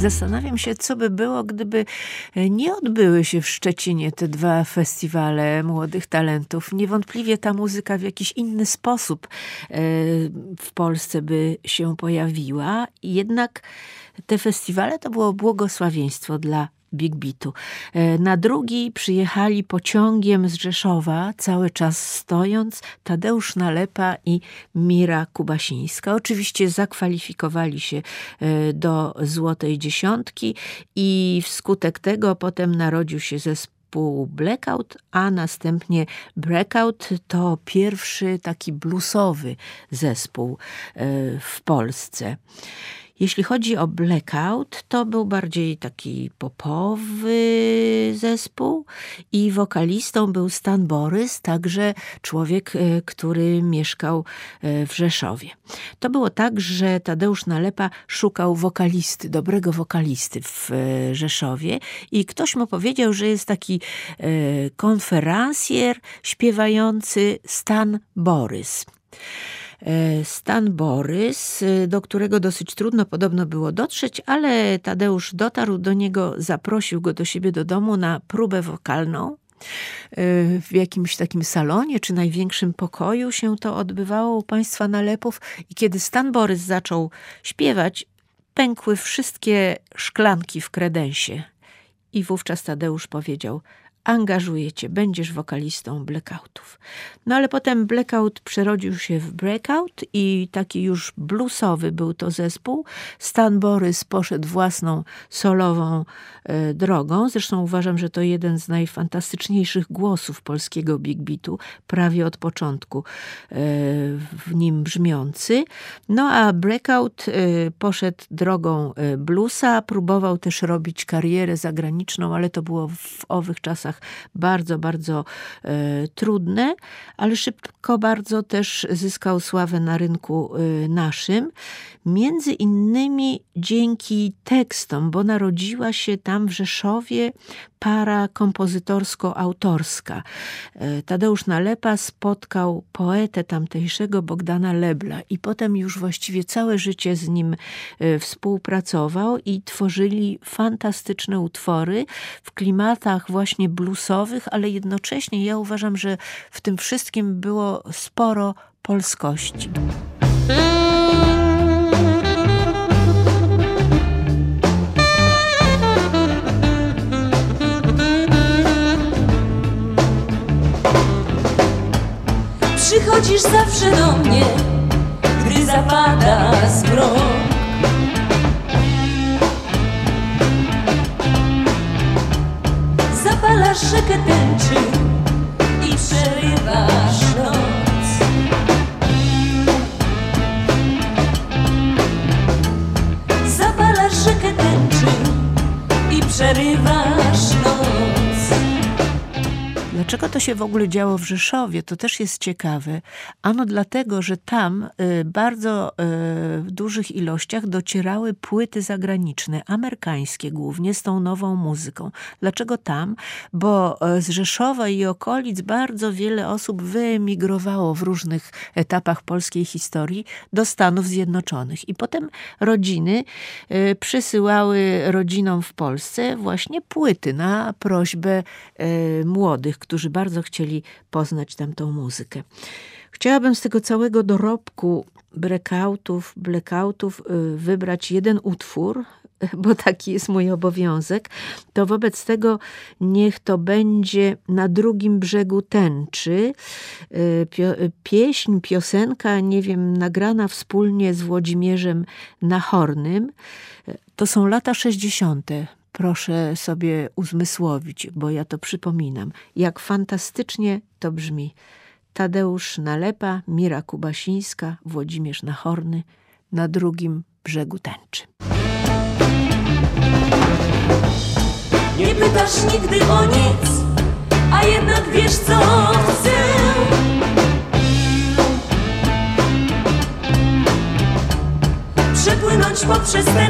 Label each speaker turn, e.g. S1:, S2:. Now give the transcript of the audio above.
S1: Zastanawiam się, co by było, gdyby e, nie odbyły się w Szczecinie te dwa festiwale młodych talentów. Niewątpliwie ta muzyka w jakiś inny sposób e, w Polsce by się pojawiła. Jednak te festiwale to było błogosławieństwo dla Big Beatu. E, na drugi przyjechali pociągiem z Rzeszowa, cały czas stojąc, Tadeusz Nalepa i Mira Kubasińska. Oczywiście zakwalifikowali się e, do Złotej Dziesiątki i wskutek tego potem narodził się zespół Blackout, a następnie Breakout to pierwszy taki bluesowy zespół e, w Polsce. Jeśli chodzi o Blackout, to był bardziej taki popowy zespół i wokalistą był Stan Borys, także człowiek, e, który mieszkał e, w Rzeszowie. To było tak, że Tadeusz Nalepa szukał wokalisty, dobrego wokalisty w e, Rzeszowie i ktoś mu powiedział, że jest taki konferencjer śpiewający Stan Borys. E, Stan Borys, e, do którego dosyć trudno podobno było dotrzeć, ale Tadeusz dotarł do niego, zaprosił go do siebie do domu na próbę wokalną. E, w jakimś takim salonie czy największym pokoju się to odbywało u państwa nalepów i kiedy Stan Borys zaczął śpiewać, pękły wszystkie szklanki w kredensie. I wówczas Tadeusz powiedział: angażuje cię, będziesz wokalistą blackoutów. No ale potem blackout przerodził się w breakout i taki już bluesowy był to zespół. Stan Borys poszedł własną solową e, drogą. Zresztą uważam, że to jeden z najfantastyczniejszych głosów polskiego big beatu, prawie od początku e, w nim brzmiący. No a breakout e, poszedł drogą e, bluesa, próbował też robić karierę zagraniczną, ale to było w owych czasach bardzo, bardzo e, trudne, ale szybko bardzo też zyskał sławę na rynku e, naszym. Między innymi dzięki tekstom, bo narodziła się tam w Rzeszowie para kompozytorsko-autorska. E, Tadeusz Nalepa spotkał poetę tamtejszego Bogdana Lebla i potem już właściwie całe życie z nim współpracował i tworzyli fantastyczne utwory w klimatach właśnie bluesowych, ale jednocześnie ja uważam, że w tym wszystkim było sporo polskości.
S2: Przychodzisz zawsze do mnie, gdy zapada zmrok Rzekę tęczy i przerywasz noc. Zapalasz rzekę tęczy i przerywasz
S1: Dlaczego to się w ogóle działo w Rzeszowie? To też jest ciekawe. Ano dlatego, że tam y, bardzo y, w dużych ilościach docierały płyty zagraniczne, amerykańskie głównie, z tą nową muzyką. Dlaczego tam? Bo y, z Rzeszowa i okolic bardzo wiele osób wyemigrowało w różnych etapach polskiej historii do Stanów Zjednoczonych. I potem rodziny przysyłały rodzinom w Polsce właśnie płyty na prośbę młodych, którzy bardzo chcieli poznać tamtą muzykę. Chciałabym z tego całego dorobku breakoutów, blackoutów y, wybrać jeden utwór, bo taki jest mój obowiązek, to wobec tego niech to będzie na drugim brzegu tęczy. Y, y, pieśń, piosenka, nie wiem, nagrana wspólnie z Włodzimierzem Nachornym. To są lata 60 proszę sobie uzmysłowić, bo ja to przypominam, jak fantastycznie to brzmi. Tadeusz Nalepa, Mira Kubasińska, Włodzimierz Nachorny na drugim brzegu tęczy.
S2: Nie pytasz nigdy o nic, a jednak wiesz co chcę. Przepłynąć poprzez tęczę,